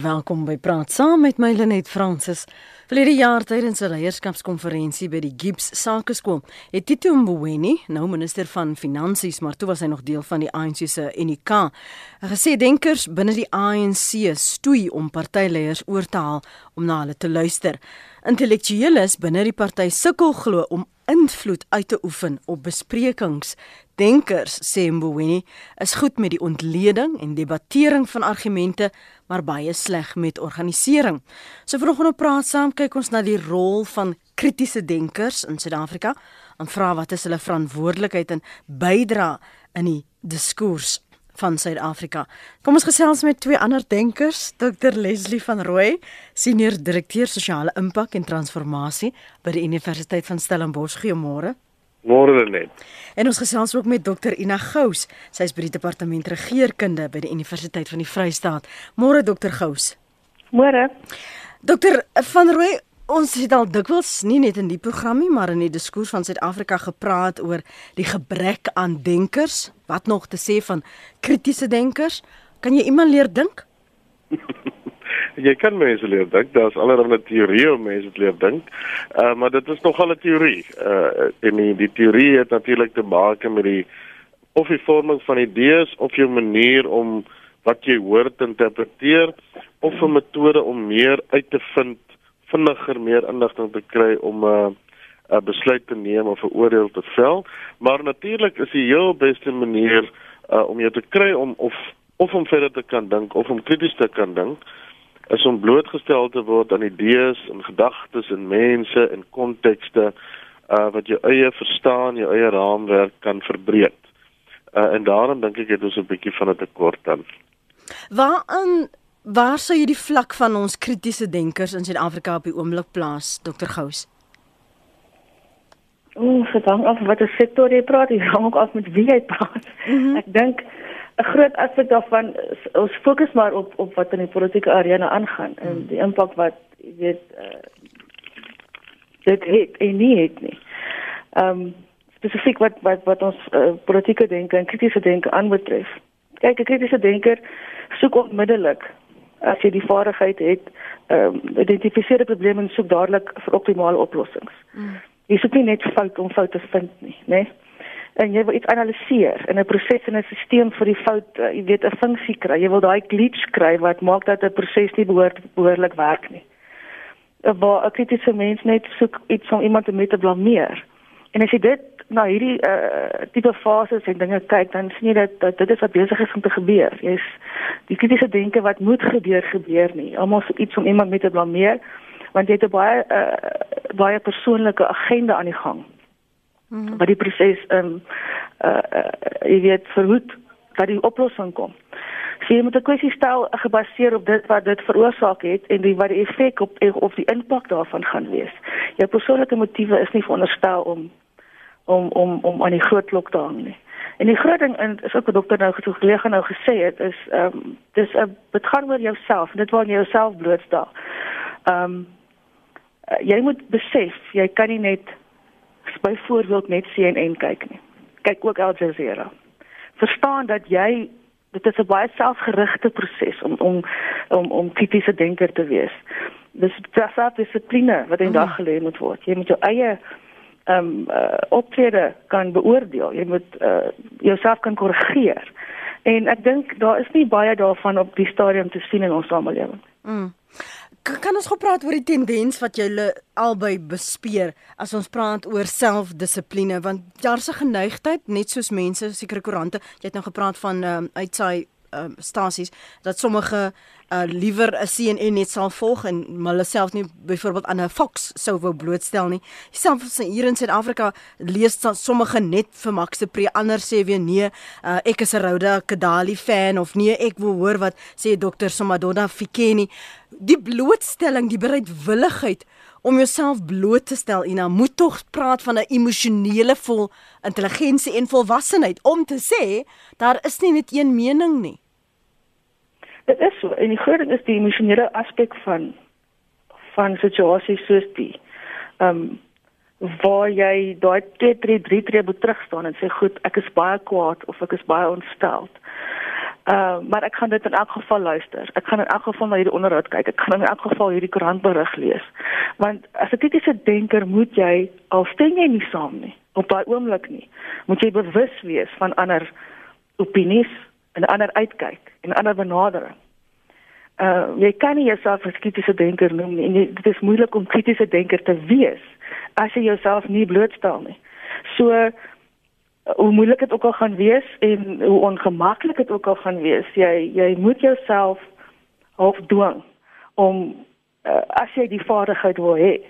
Welkom by Praat Saam met my Lenet Fransis. Verlede jaar tydens 'n leierskapskonferensie by die Gibbs Sakeskool het Tito Mboweni, nou minister van Finansies, maar toe was hy nog deel van die ANC se UNIK, gesê denkers binne die ANC stoei om partyleiers oor te haal om na hulle te luister. Intellektueles binne die party sukkel glo om invloed uit te oefen op besprekings. Denkers, sê Mboweni, is goed met die ontleding en debattering van argumente, maar baie sleg met organisering. So vanoggend op praat saam kyk ons na die rol van kritiese denkers in Suid-Afrika en vra wat is hulle verantwoordelikheid en bydra in die diskurs van Suid-Afrika. Kom ons gesels met twee ander denkers, Dr Leslie van Rooi, senior direkteur sosiale impak en transformasie by die Universiteit van Stellenbosch. Goeiemôre. Môre net. En ons gesels ook met Dr Ina Gous. Sy is by die departement regeringskunde by die Universiteit van die Vrystaat. Môre Dr Gous. Môre. Dr van Rooi, Ons het al dikwels nie net in die program nie, maar in die diskurs van Suid-Afrika gepraat oor die gebrek aan denkers, wat nog te sê van kritiese denkers. Kan jy iemand leer dink? jy kan mense leer dink. Daar's allerlei teorieë om mense te leer dink. Uh maar dit is nogal 'n teorie. Uh en die, die teorie het natuurlik te maak met die of die vorming van idees of jou manier om wat jy hoor te interpreteer of 'n metode om meer uit te vind vinniger meer inligting te kry om 'n uh, 'n besluit te neem of 'n oordeel te vel. Maar natuurlik is die heel beste manier uh, om jou te kry om of of om verder te kan dink of om krities te kan dink is om blootgestel te word aan idees en gedagtes en mense en kontekste uh, wat jou eie verstaan, jou eie raamwerk kan verbreek. Uh, en daarom dink ek het ons 'n bietjie van 'n tekort dan. Waarin Waar sou jy die vlak van ons kritiese denkers in Suid-Afrika op die oomblik plaas, Dr Gous? Ooh, gedang af wat 'n sektor jy praat, jy hang ook af met wie jy praat. Mm -hmm. Ek dink 'n groot aspek daarvan is ons fokus maar op op wat in die politieke arena aangaan en mm. die impak wat jy weet uh, dit het en nie het nie. Ehm um, spesifiek wat wat wat ons uh, politieke denke en kritiese denke aanbetref. Kyk, 'n kritiese denker soek onmiddellik as jy die vaardigheid het, ehm um, identifiseer die probleme en soek dadelik vir optimale oplossings. Mm. Jy soek nie net fout om foute te vind nie, né? Nee? En jy wil iets analiseer in 'n proses en 'n stelsel vir die fout, uh, jy weet 'n funksie kry. Jy wil daai glitch kry wat maak dat 'n proses nie behoort behoorlik werk nie. 'n Kritiese mens net soek iets om iemand te met te blameer. En as jy dit na hierdie uh tipe fases en dinge kyk, dan sien jy dat, dat dit is wat besig is om te gebeur. Jy's die kritiese denke wat moet gebeur gebeur nie. Almal so iets om iemand met te blameer want jy het 'n baie uh baie persoonlike agenda aan die gang. Mm -hmm. Wat die proses um uh, uh jy weet verhoed dat die oplossing kom. So jy moet 'n kwessie stel gebaseer op dit wat dit veroorsaak het en die wat die effek op of die impak daarvan gaan wees. Jou persoonlike motiewe is nie veronderstel om om om om aan die groot klok te hang nie. En die groot ding en is ook wat dokter nou gesê kollega nou gesê het is ehm um, dis 'n dit gaan oor jouself, dit waar jy jouself blootstel. Ehm um, jy moet besef jy kan nie net byvoorbeeld net CNN kyk nie. Kyk ook Al Jazeera. Verstaan dat jy dit is 'n baie selfgerigte proses om om om om kritiese denker te wees. Dis self dissipline wat in dag gelê moet word. Jy moet jou eie ehm um, uh, optrede kan beoordeel. Jy moet uh, jouself kan korrigeer. En ek dink daar is nie baie daarvan op die stadium te sien in ons samelewing. Mm. Kan ons gepraat oor die tendens wat julle albei bespeer as ons praat oor selfdissipline? Want daar's 'n geneigtheid net soos mense sekere koerante jy het nou gepraat van um, uitsaai um, stasies dat sommige uh, liewer 'n CNN net sal volg en hulle self nie byvoorbeeld aan 'n Fox sou wou blootstel nie. Selfs hier in Suid-Afrika lees sommige net vir Max se pre ander sê weer nee, uh, ek is 'n Rhoda Kadali fan of nee, ek wil hoor wat sê dokter Somadonna Fikeni. Die blootstelling, die bereidwilligheid om jouself bloot te stel en dan moet tog praat van 'n emosionele vol intelligensie en volwassenheid om te sê daar is nie net een mening nie. Dit is so en die groot ding is die emosionele aspek van van situasies soos die ehm um, waar jy daai 2 3 3 3 moet terug staan en sê goed ek is baie kwaad of ek is baie ontsteld. Uh, maar ek gaan dit in elk geval luister. Ek gaan in elk geval na hierdie onderhoud kyk. Ek gaan in elk geval hierdie koerantberig lees. Want as 'n kritiese denker moet jy al stem jy nie saam nie op daai oomblik nie. Moet jy bewus wees van ander opinies en ander uitkyk en ander benadering. Uh jy kan nie jouself as kritiese denker noem nie. En dit is moeilik om kritiese denker te wees as jy jouself nie blootstel nie. So hoe moeilik dit ook al gaan wees en hoe ongemaklik dit ook al gaan wees, jy jy moet jouself half dwing om uh, as jy die vaardigheid wil hê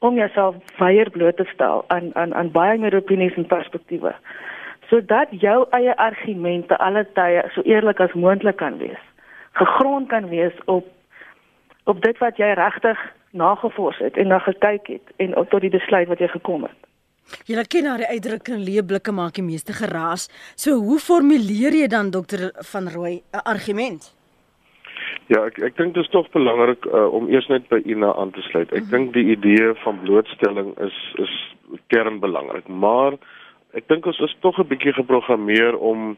om jouself weier bloot te stel aan aan aan baie meer opinies en perspektiewe sodat jou eie argumente alle tye so eerlik as moontlik kan wees gegrond kan wees op op dit wat jy regtig nagevors het en na gekyk het en tot die besluit wat jy gekom het Jy ken haar uitdrukking leeblikke maak die meeste geraas. So hoe formuleer jy dan dokter van Rooi 'n argument? Ja, ek ek dink dit is tog belangrik uh, om eers net by Ina aan te sluit. Ek mm -hmm. dink die idee van blootstelling is is kernbelangrik, maar ek dink ons is tog 'n bietjie geprogrammeer om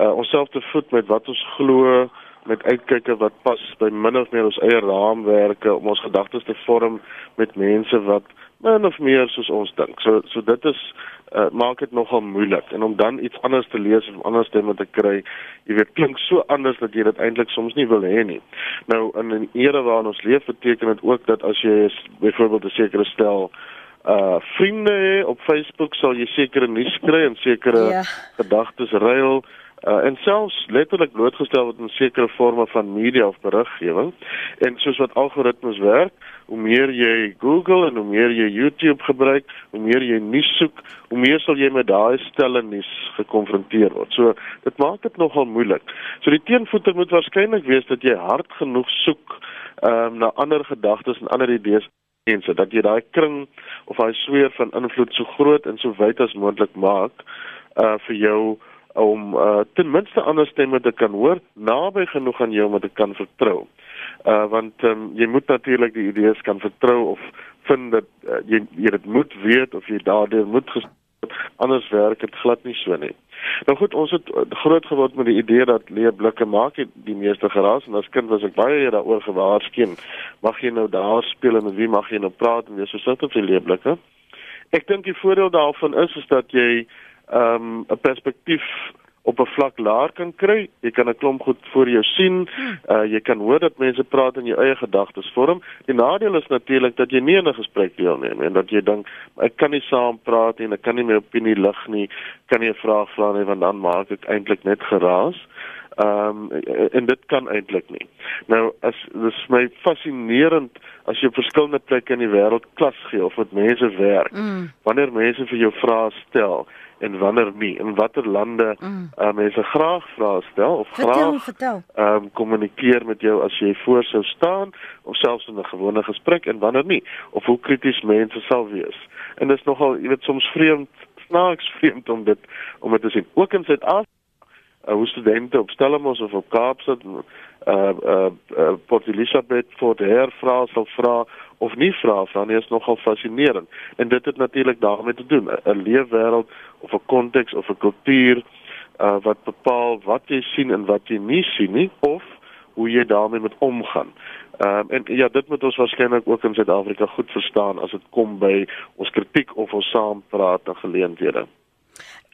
uh, onsself te voed met wat ons glo met uitkyke wat pas by min of meer ons eie raamwerke om ons gedagtes te vorm met mense wat min of meer soos ons dink. So so dit is uh, maak dit nogal moeilik en om dan iets anders te lees of anders te moet kry, jy weet klink so anders dat jy dit eintlik soms nie wil hê nie. Nou in 'n era waarin ons leef beteken dit ook dat as jy byvoorbeeld 'n sekere stel uh vriende op Facebook sal jy sekere nuus kry en sekere. Ja. gedagtes ruil uh, en selfs letterlik blootgestel word aan sekere forme van media of beriggewing en soos wat algoritmes werk hoe meer jy Google en hoe meer jy YouTube gebruik hoe meer jy nuus soek hoe meer sal jy met daai stelle nuus gekonfronteer word so dit maak dit nogal moeilik so die teenvoeter moet waarskynlik wees dat jy hard genoeg soek um, na ander gedagtes en ander idees mense dat jy daai kring of daai sweer van invloed so groot en so wyd as moontlik maak uh vir jou om uh, ten minste ander stemme te kan hoor naby genoeg aan jou om te kan vertrou. Uh want um, jy moet natuurlik die idees kan vertrou of vind dat uh, jy jy dit moet weet of jy daardeur moet anders werk dit glad nie so nie. Nou goed, ons het groot geword met die idee dat leë blikke maak die meeste geraas en as kind was ek baie daaroor gewaarsku. Mag jy nou daar speel en met wie mag jy nou praat en wees so sit op die leë blikke? Ek dink die voordeel daarvan is is dat jy ehm um, 'n perspektief op 'n vlak laer kan kry. Jy kan 'n klomp goed voor jou sien. Uh jy kan hoor dat mense praat in jou eie gedagtes vorm. Die nadeel is natuurlik dat jy nie in 'n gesprek deelneem en dat jy dink ek kan nie saam praat en ek kan nie my opinie lig nie. Kan nie 'n vraag vra nie want dan maak ek eintlik net geraas. Ehm um, en dit kan eintlik nie. Nou as dis my fascinerend as jy op verskillende plekke in die wêreld klas gee of met mense werk. Mm. Wanneer mense vir jou vrae stel en wanneer nie in watter lande mm. uh, mense graag vrae stel of vertel, graag vertel. Um, kommunikeer met jou as jy voor sou staan of selfs in 'n gewone gesprek en wanneer nie of hoe krities mense sal wees en dit is nogal jy weet soms vreemd snaaks vreemd om dit om dit te sien ook in Suid-Afrika uh, hoe studente op Stellenbosch of op Kaapstad uh uh, uh Port Elizabeth voor die hervra sal vra of nie vra vra nie is nogal fascinerend en dit het natuurlik daarmee te doen 'n leefwêreld of 'n konteks of 'n kultuur uh wat bepaal wat jy sien en wat jy nie sien nie of hoe jy daarmee moet omgaan. Ehm um, en ja, dit moet ons waarskynlik ook in Suid-Afrika goed verstaan as dit kom by ons kritiek of ons saampraat en geleenthede.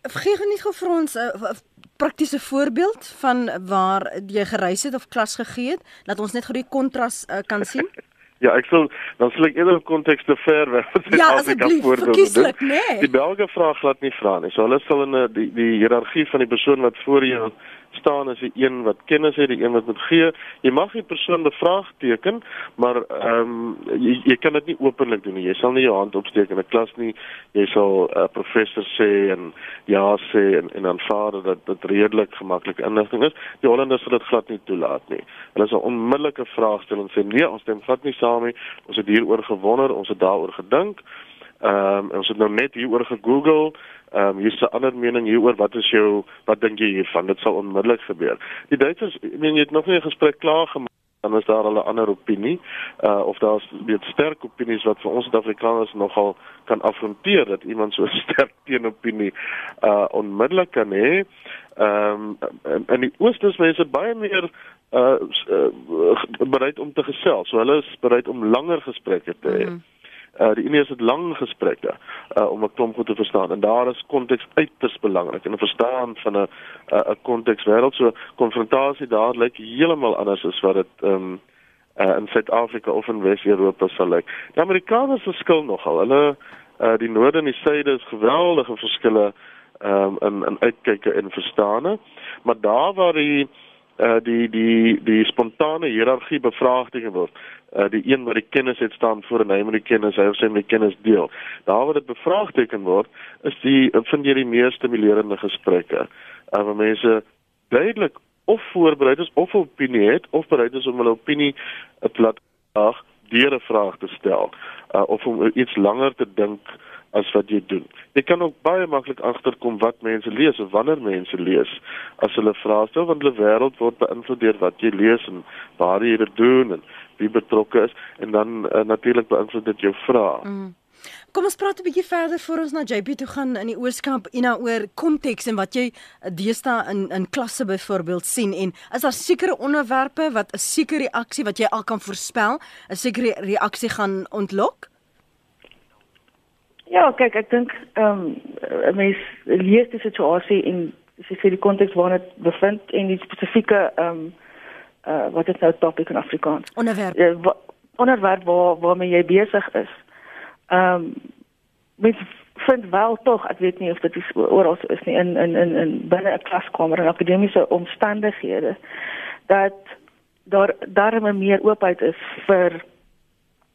Vergeet nie gou vir ons 'n uh, praktiese voorbeeld van waar jy gereis het of klas gegee het, dat ons net gou die kontras uh, kan sien. Ja, ek sal dan sal ek eerder konteks te ver weg as ja, as ek voorbeeld. Nee. Die Belge vra glad nie vra nie. So hulle sal in 'n die die hiërargie van die persoon wat voor jou staan as die een wat kennis het, die een wat moet gee. Jy mag die persoon bevraagteken, maar ehm um, jy, jy kan dit nie openlik doen nie. Jy sal nie jou hand opsteek in 'n klas nie. Jy sal 'n uh, professor sê en ja sê en en aanvaar dat dit redelik gemaklike inligting is. Die Hollanders sal dit glad nie toelaat nie. Hulle sal onmiddellike vrae stel en sê nee, ons stem glad nie saam nie. Ons het hieroor gewonder, ons het daaroor gedink. Ehm um, ons het nou net hieroor gegoogel. Ehm um, hier's 'n ander mening hieroor. Wat is jou wat dink jy hiervan? Dit sal onmiddellik gebeur. Die Duitsers, ek meen jy het nog nie 'n gesprek klaar gemaak dan is daar 'n ander opinie uh of daar's weet sterk opinies wat vir ons Suid-Afrikaners nogal kan afronteer dat iemand so sterk teenopinie uh onmiddellik kan hê. Ehm um, in die ooste is mense baie meer uh, uh bereid om te gesels. So hulle is bereid om langer gesprekke te hê. Mm -hmm. Uh die Indiërs het lang gesprekke uh om 'n klomp goed te verstaan en daar is konteks uiters belangrik en 'n verstaan van 'n 'n konteks wêreld so konfrontasie daar lyk heeltemal anders as wat dit um uh in Suid-Afrika of in Wes-Europa sal lyk. Die Amerikaners verskil nogal. Hulle uh die noorde en die suide is geweldige verskille um in in uitkyke en verstande. Maar daar waar die uh die die die spontane hiërargie bevraagteken word uh die een wat die kennis het staan voor en hy moet die kennis hy of sy moet die kennis deel daar waar dit bevraagteken word is die vind jy die mees stimulerende gesprekke uh waar mense duidelik of voorberei is of 'n opinie het of bereid is om hulle opinie 'n plat ag deur 'n vraag te stel uh of om iets langer te dink as wat jy doen. Jy kan ook baie maklik agterkom wat mense lees of wanneer mense lees as hulle vra stel want hulle wêreld word beïnvloed deur wat jy lees en waar jy dit doen en wie betrokke is en dan uh, natuurlik beïnvloed dit jou vrae. Mm. Kom ons praat 'n bietjie verder voor ons na JP toe gaan in die Ooskamp en nou oor konteks en wat jy eh, deesdae in in klasse byvoorbeeld sien en is daar sekere onderwerpe wat 'n sekere reaksie wat jy al kan voorspel, 'n sekere reaksie gaan ontlok? Ja, kyk, ek dink ehm um, 'n mens lees die situasie en dis vir die konteks waarin dit bevind en die spesifieke ehm um, uh wat is nou topik in Afrikaans? Onderwerp. Uh, onderwerp waar waarmee jy besig is. Ehm um, mens vind wel tog, ek weet nie of dit oral so is nie in in in in binne 'n klaskamer en akademiese omstandighede dat daar daar meer oopheid is vir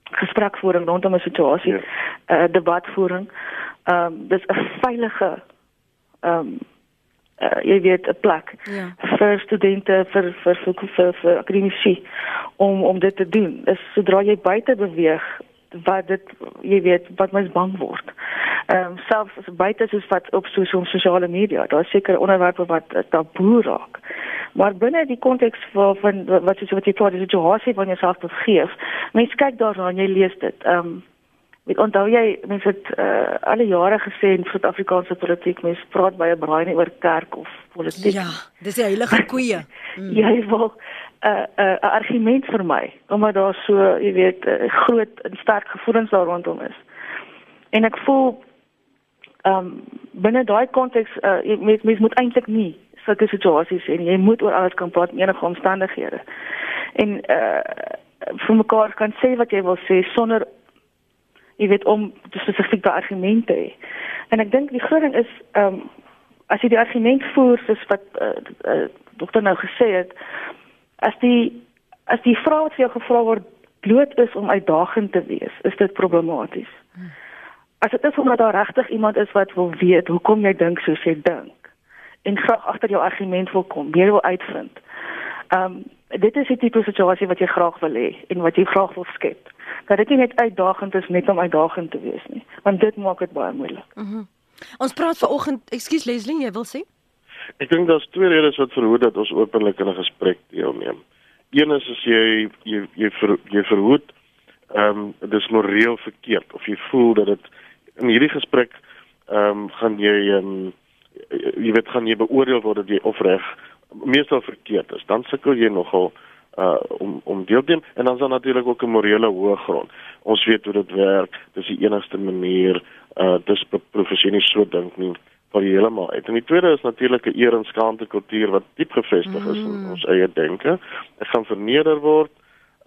gesprekvoering rondom 'n situasie, 'n ja. uh, debatvoering. Ehm um, dis 'n veilige ehm um, uh, jy weet 'n plek ja. vir studente vir vir vir, vir, vir akademici om om dit te doen. Is sodra jy buite beweeg wat dit jy weet wat mens bang word. Ehm um, selfs buite soos wat op so so sosiale media, daar seker onderwerpe wat taboe raak. Maar binne die konteks van, van wat soos wat jy praat, die situasie van jouself begeef, mense kyk daarna en jy lees dit. Ehm um, met onthou jy mense het uh, alle jare gesê in Suid-Afrikaanse politiek mense praat baie braai nie oor kerk of politiek. Ja, dis die heilige koeie. Mm. jy wil 'n 'n 'n argument vir my omdat daar so, jy weet, groot en sterk gevoelens daar rondom is. En ek voel ehm um, binne daai konteks uh, mens mens moet eintlik nie sulke situasies hê nie. Jy moet oor alles kan praat in enige omstandighede. En uh vir mekaar kan sê wat jy wil sê sonder jy weet om spesifieke argumente hê. En ek dink die groot ding is ehm um, as jy die argument voer soos wat uh, uh, dokter nou gesê het, as die as die vraag wat vir jou gevra word bloot is om uitdagend te wees, is dit problematies. As dit is omdat daar regtig iemand is wat wil weet hoekom jy dink soos jy dink en graag agter jou argument wil kom, meer wil uitvind. Ehm um, dit is die tipe situasie wat jy graag wil hê en wat jy graag wil skep. Dat dit nie net uitdagend is net om uitdagend te wees nie, want dit maak dit baie moeilik. Mhm. Mm ons praat vanoggend, ekskuus Leslie, jy wil sê? Ek dink daar's twee redes wat verhoed dat ons openlik in 'n gesprek deelneem. Een is as jy jy jy, ver, jy verhoed ehm um, dis moreel verkeerd of jy voel dat dit in hierdie gesprek ehm um, gaan jy ehm um, jy weet gaan jy beoordeel word dat jy of reg meestal verkeerd is. Dan sukkel jy nogal uh om om deel te neem en dan is daar natuurlik ook 'n morele hoë grond. Ons weet hoe dit werk. Dis die enigste manier uh dis professioneel so dink nie vir heeltemal uit. En die tweede is natuurlik 'n eer en skaamte kultuur wat diep gevestig is mm. in ons eie denke. Ek gaan verneder word.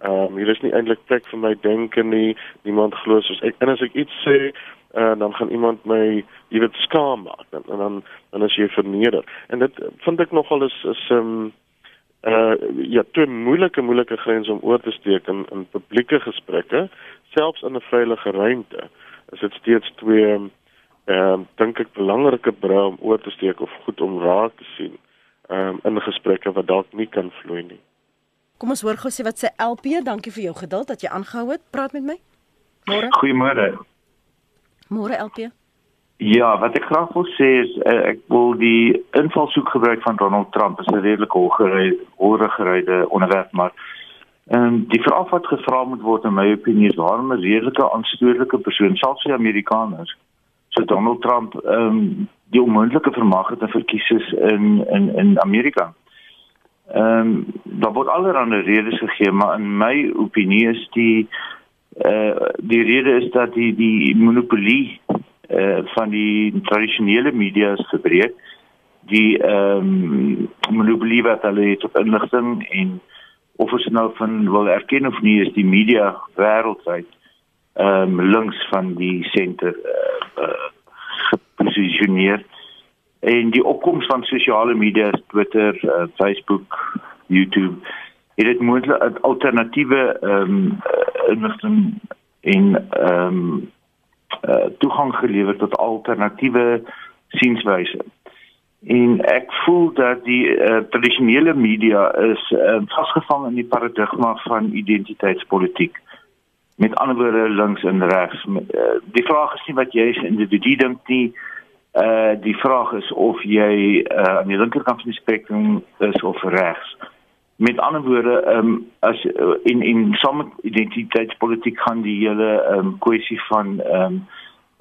Ehm um, hier is nie eintlik plek vir my denke nie. Niemand glo soos ek en as ek iets sê, uh, dan gaan iemand my, jy weet, skaam maak en, en dan dan is jy verneder. En dit vind ek nogal is is ehm um, uh ja, twee moeilike moeilike grense om oor te steek in in publieke gesprekke, selfs in 'n veilige ruimte. Is dit steeds twee ehm um, dink ek belangrike brou om oor te steek of goed om raak te sien ehm um, in gesprekke wat dalk nie kan vloei nie. Kom ons hoor gou sê wat sê LP, dankie vir jou geduld dat jy aangehou het. Praat met my. Môre. Goeiemôre. Môre LP. Ja, wat ek graag wil sê is uh, ek wil die invalshoek gebruik van Donald Trump as 'n redelike hoëgeryde onderwerp, maar En die vraag wat gevra moet word in my opinie is waarom 'n redelike aanstoorlike persoon, selfs die Amerikaners, so Donald Trump, ehm um, die onmoontlike vermag het te verkies is in in in Amerika. Ehm um, daar word allerlei redes gegee, maar in my opinie is die eh uh, die rede is dat die die monopolie eh uh, van die tradisionele media is verbreek. Die ehm um, monopolie wat hulle het op inligting en of ons nou van wil erken of nie is die media wêreldwyd ehm um, links van die senter uh, uh, geposisioneer en die opkoms van sosiale media Twitter, uh, Facebook, YouTube het dit moontlik alternatiewe ehm um, inligting en ehm um, uh, toegang gelewer tot alternatiewe sienswyse. En ek voel dat die uh, tradisionele media is uh, vasgevang in die paradigma van identiteitspolitiek. Met ander woorde links en regs. Uh, die vraag is nie wat jy as individu dink nie. Uh die vraag is of jy uh, aan die linkerkant van die spektrum is of regs. Met ander woorde, ehm um, as uh, in in sommige identiteitspolitiek gaan die hele ehm um, kwessie van ehm um,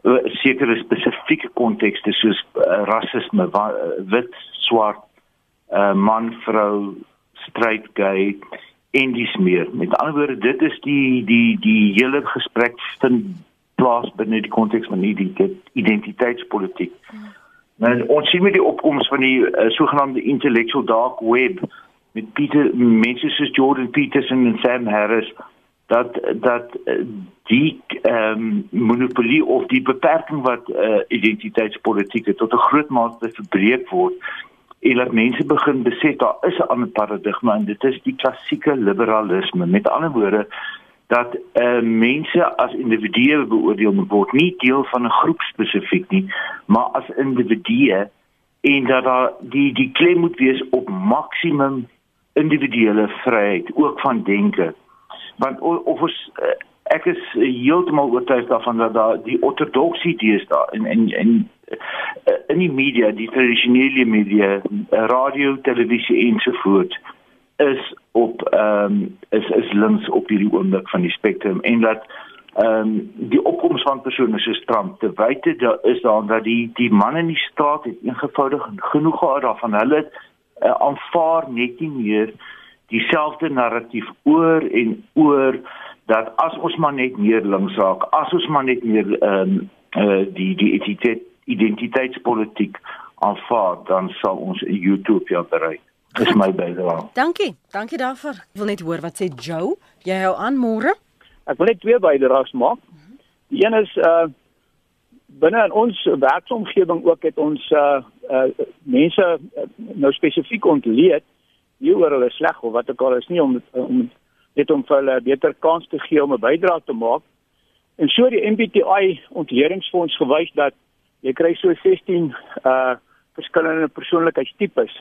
Eh, sekere spesifieke kontekste soos uh, rasisme, uh, wit, swart, uh, man, vrou, straight, gay en dis meer. Met ander woorde, dit is die die die hele gesprek vind plaas binne die konteks van die identiteitspolitiek. Nou ons sien met die opkoms van die uh, sogenaamde intellectual dark web met Pieter mense soos Jordan Peterson en Sam Harris dat dat eh, die ehm um, monopolie of die beperking wat uh, identiteitspolitiek tot 'n groot mate verbreek word en dat mense begin besef daar is 'n ander paradigma en dit is die klassieke liberalisme met ander woorde dat uh, mense as individue beoordeel word nie deel van 'n groep spesifiek nie maar as individue en dat daar die die klem moet wees op maksimum individuele vryheid ook van denke. Want of ons eh, ek is heeltemal oortuig daarvan dat daar die ortodoksie dies daar in in in eh, in die media die tradisionele media radio televisie ensovoorts is op ehm um, is is links op hierdie oomblik van die spektrum en dat ehm um, die opkoms van persone soos Trump te wyte daar is daar dat die die man in die straat het eenvoudig genoeg gehad daarvan hulle uh, aanvaar net nie meer dieselfde narratief oor en oor dat as ons maar net meer links raak, as ons maar net meer ehm um, uh, die die identiteit identiteitspolitiek aanvaar, dan sal ons 'n utopia bereik. Dis my bydrae. Dankie. Dankie daarvoor. Ek wil net hoor wat sê Joe. Jy hou aan môre? Ek wil net twee bydraes maak. Die een is uh binne in ons werksomgewing ook het ons uh uh mense uh, nou spesifiek ontleed nie oor hulle sleg of wat ook al is nie om om net om vir hulle 'n beter kans te gee om 'n bydrae te maak. En so die MBTI ontledingsfonds gewys dat jy kry so 16 uh verskillende persoonlikheidstipes.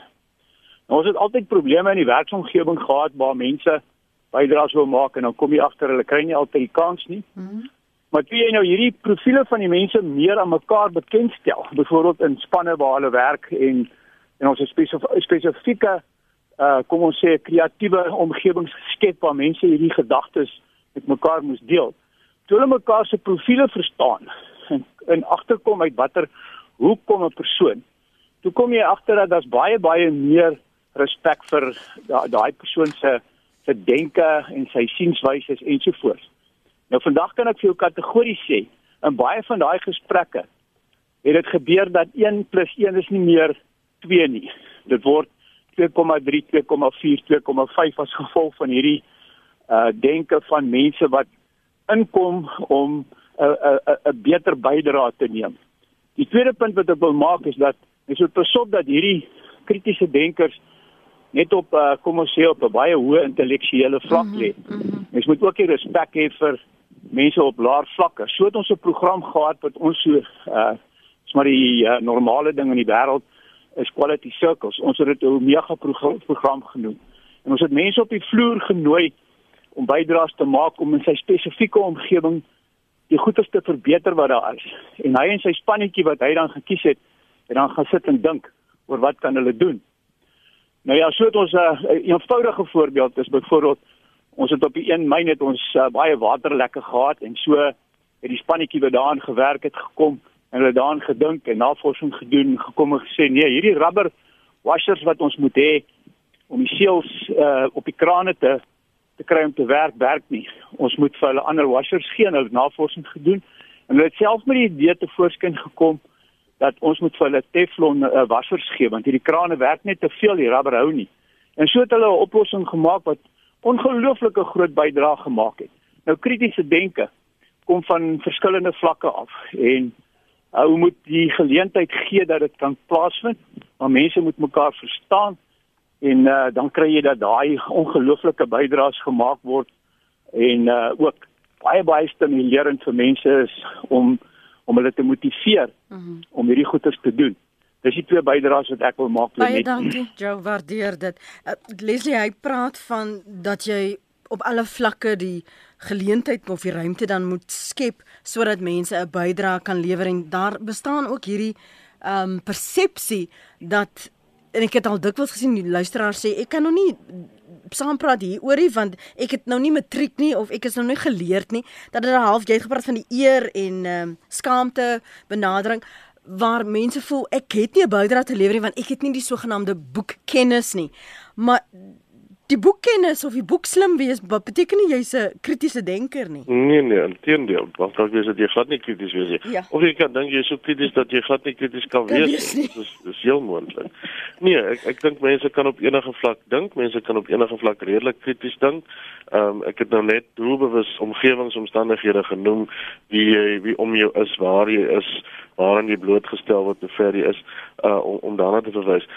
Ons het altyd probleme in die werksomgewing gehad waar mense bydraes wil maak en dan kom jy agter hulle kry nie altyd die kans nie. Mm -hmm. Maar toe jy nou hierdie profile van die mense meer aan mekaar bekendstel, byvoorbeeld in spanne waar hulle werk en en ons spesifieke uh kom ons sê 'n kreatiewe omgewing geskep waar mense hierdie gedagtes met mekaar moes deel. Toe hulle mekaar se profile verstaan en, en agterkom uit watter hoe kom 'n persoon. Toe kom jy agter dat daar's baie baie meer respek vir daai persoon se se denke en sy sienswyse ensovoorts. Nou vandag kan ek vir jou kategories sê in baie van daai gesprekke het dit gebeur dat 1 + 1 is nie meer 2 nie. Dit word 2,3, 2,4, 2,5 as gevolg van hierdie uh denke van mense wat inkom om 'n 'n 'n beter bydrae te neem. Die tweede punt wat ek wil maak is dat mens moet besop dat hierdie kritiese denkers net op uh, kom ons sê op 'n baie hoë intellektuele vlak mhm, lê. Mm -hmm. Mens moet ook hier respek hê vir mense op laer vlakke. So het ons 'n program gehad wat ons so uh is maar die uh, normale ding in die wêreld is quality circles. Ons het dit 'n mega program genoem. En ons het mense op die vloer genooi om bydraes te maak om in sy spesifieke omgewing die goeie te verbeter wat daar is. En hy en sy spannetjie wat hy dan gekies het, het dan gaan sit en dink oor wat kan hulle doen. Nou ja, so het ons 'n uh, eenvoudige voorbeeld is byvoorbeeld Ons het op die een myn het ons uh, baie waterlekke gehad en so het die spannetjie wat daaraan gewerk het gekom en hulle daaraan gedink en navorsing gedoen gekom en gesê nee, hierdie rubber washers wat ons moet hê om die seels uh, op die krane te te kry om te werk werk nie. Ons moet vir hulle ander washers gee en hulle navorsing gedoen en hulle het self met die idee te voorskyn gekom dat ons moet vir hulle teflon uh, washers gee want hierdie krane werk net te veel, die rubber hou nie. En so het hulle 'n oplossing gemaak wat ongelooflike groot bydrae gemaak het. Nou kritiese denke kom van verskillende vlakke af en uh, hoe moet die geleentheid gee dat dit kan plaasvind? Maar mense moet mekaar verstaan en uh, dan kry jy dat daai ongelooflike bydraes gemaak word en uh, ook baie baie stimulerend vir mense is om om hulle te motiveer mm -hmm. om hierdie goeders te doen. Dis die twee bydraes wat ek wil maak vir net. Baie dankie, Joe, waardeer dit. Uh, Leslie, hy praat van dat jy op alle vlakke die geleentheid of die ruimte dan moet skep sodat mense 'n bydrae kan lewer en daar bestaan ook hierdie ehm um, persepsie dat en ek het al dikwels gesien die luisteraars sê ek kan nog nie saampraat hieroor nie want ek het nou nie matriek nie of ek is nou nie geleerd nie. Dat dit half jy het gepraat van die eer en ehm um, skaamte benadering waar mense voel ek het nie 'n bydrae te lewer nie want ek het nie die sogenaamde boekkennis nie. Maar die boekkennis of die boek slim wees beteken nie jy's 'n kritiese denker nie. Nee nee, inteendeel, want dalk wees dit jy glad nie krities wees nie. Ja. Of jy kan dink jy is so krities dat jy glad nie krities kan, kan wees nie. Dis dis heel moontlik. Nee, ek ek dink mense kan op enige vlak dink, mense kan op enige vlak redelik krities dink. Ehm um, ek het nou net doelbewus omgewingsomstandighede genoem wie jy wie om jou is, waar jy is, waaraan jy blootgestel word, hoe ver jy is uh om, om daarna te verwys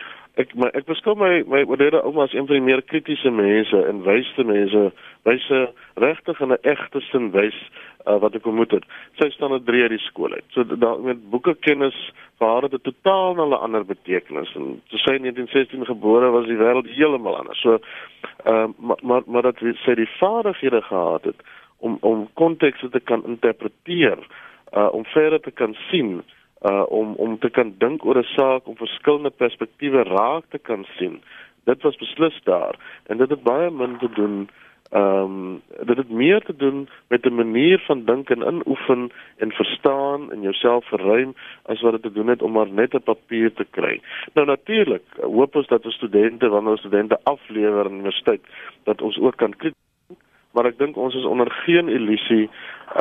ek my ek beskou my my oudere ouma as een van die meer kritiese mense en wyste mense, wyse regtig in 'n egte sin wys uh, wat ek ontmoet het. Sy staan op 3 uit die skool uit. So daar met boeke kennis vir haar het 'n totaal 'n ander betekenis en toe sy in 1916 gebore was die wêreld heeltemal anders. So uh, maar maar maar dat sy die vaardighede gehad het om om kontekste te kan interpreteer, uh, om verder te kan sien uh om om te kan dink oor 'n saak om verskillende perspektiewe raak te kan sien. Dit was beslis daar en dit het baie min te doen ehm um, dit het meer te doen met 'n manier van dink en inoefen en verstaan en jouself verruim as wat dit te doen het om maar net 'n papier te kry. Nou natuurlik hoop ons dat ons studente wanneer ons studente aflewer aan universiteit dat ons ook kan maar ek dink ons is onder geen illusie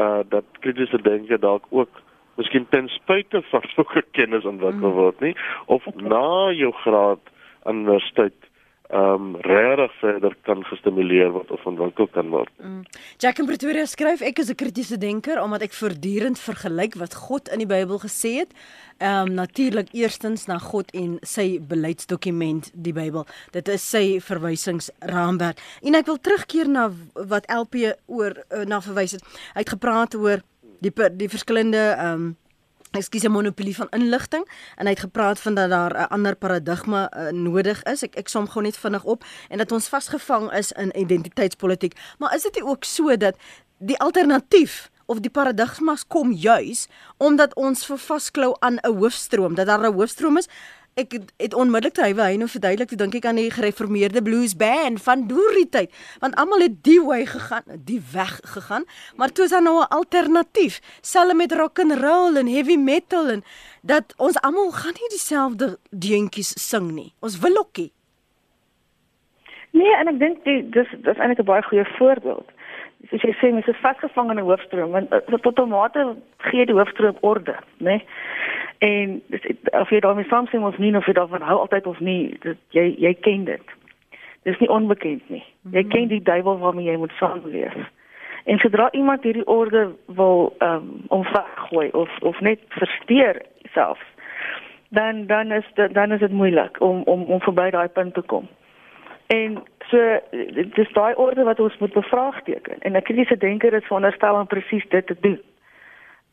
uh dat kritiese denke dalk ook miskien ten spyte van sulke kennis ontwikkel mm. word nie of na jou graad aan universiteit ehm um, regtig verder kan gestimuleer word of ontwikkel kan word. Mm. Jack in Pretoria skryf ek is 'n kritiese denker omdat ek voortdurend vergelyk wat God in die Bybel gesê het. Ehm um, natuurlik eerstens na God en sy beleidsdokument die Bybel. Dit is sy verwysingsraamwerk. En ek wil terugkeer na wat LP oor uh, na verwys het. Hy het gepraat oor die die verskillende ehm um, ekskuus 'n monopolie van inligting en hy het gepraat van dat daar 'n ander paradigma uh, nodig is. Ek ek som gou net vinnig op en dat ons vasgevang is in identiteitspolitiek. Maar is dit nie ook so dat die alternatief of die paradigmas kom juis omdat ons vasklou aan 'n hoofstroom, dat daar 'n hoofstroom is ek het, onmiddellik te hywe hy nou verduidelik toe dink ek aan die gereformeerde blues band van doorie tyd. Want almal het die way gegaan die weg gegaan maar toe is daar nou 'n alternatief. Selfs met rock and roll en heavy metal en dat ons almal gaan nie dieselfde deuntjies sing nie. Ons wil ookie nee en ek dink dis dis eintlik 'n baie goeie voorbeeld soos jy sê mens is vasgevang in 'n hoofstroom want uh, tot tomate gee die hoofstroom orde nee? En dis of jy daarmee saamstem of nie of jy daarvan hou altyd of nie, dit, jy jy ken dit. Dis nie onbekend nie. Jy mhm. ken die duiwel waarmee jy moet saamleef. En sodra iemand hierdie orde wil ehm um, omvergooi of of net versteur self, dan dan is dit dan is dit moeilik om om om verby daai punt te kom. En so dis daai orde wat ons moet bevraagteken. En 'n kritiese denker is veronderstel om presies dit te doen.